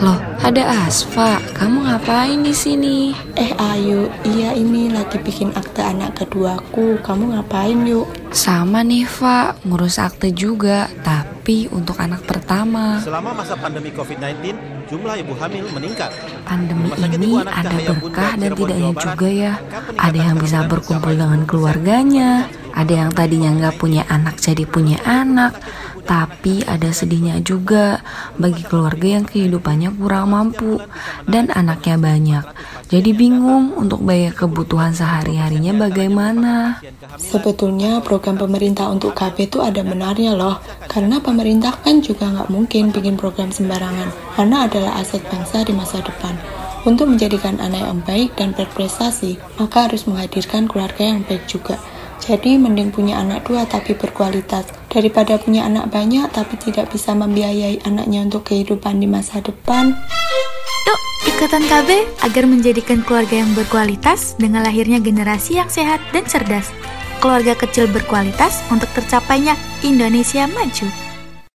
Loh, ada Asfa. Kamu ngapain di sini? Eh Ayu, iya ini lagi bikin akte anak keduaku. Kamu ngapain yuk? Sama nih, Fa. Ngurus akte juga, tapi untuk anak pertama. Selama masa pandemi COVID-19, jumlah ibu hamil meningkat. Pandemi ini ada berkah dan tidaknya juga ya. Ada yang bisa berkumpul dengan keluarganya, ada yang tadinya nggak punya anak jadi punya anak, tapi ada sedihnya juga bagi keluarga yang kehidupannya kurang mampu dan anaknya banyak. Jadi bingung untuk bayar kebutuhan sehari-harinya bagaimana. Sebetulnya program pemerintah untuk KB itu ada benarnya loh, karena pemerintah kan juga nggak mungkin bikin program sembarangan, karena adalah aset bangsa di masa depan. Untuk menjadikan anak yang baik dan berprestasi, maka harus menghadirkan keluarga yang baik juga. Jadi mending punya anak dua tapi berkualitas daripada punya anak banyak tapi tidak bisa membiayai anaknya untuk kehidupan di masa depan. Yuk, ikutan KB agar menjadikan keluarga yang berkualitas dengan lahirnya generasi yang sehat dan cerdas. Keluarga kecil berkualitas untuk tercapainya Indonesia maju.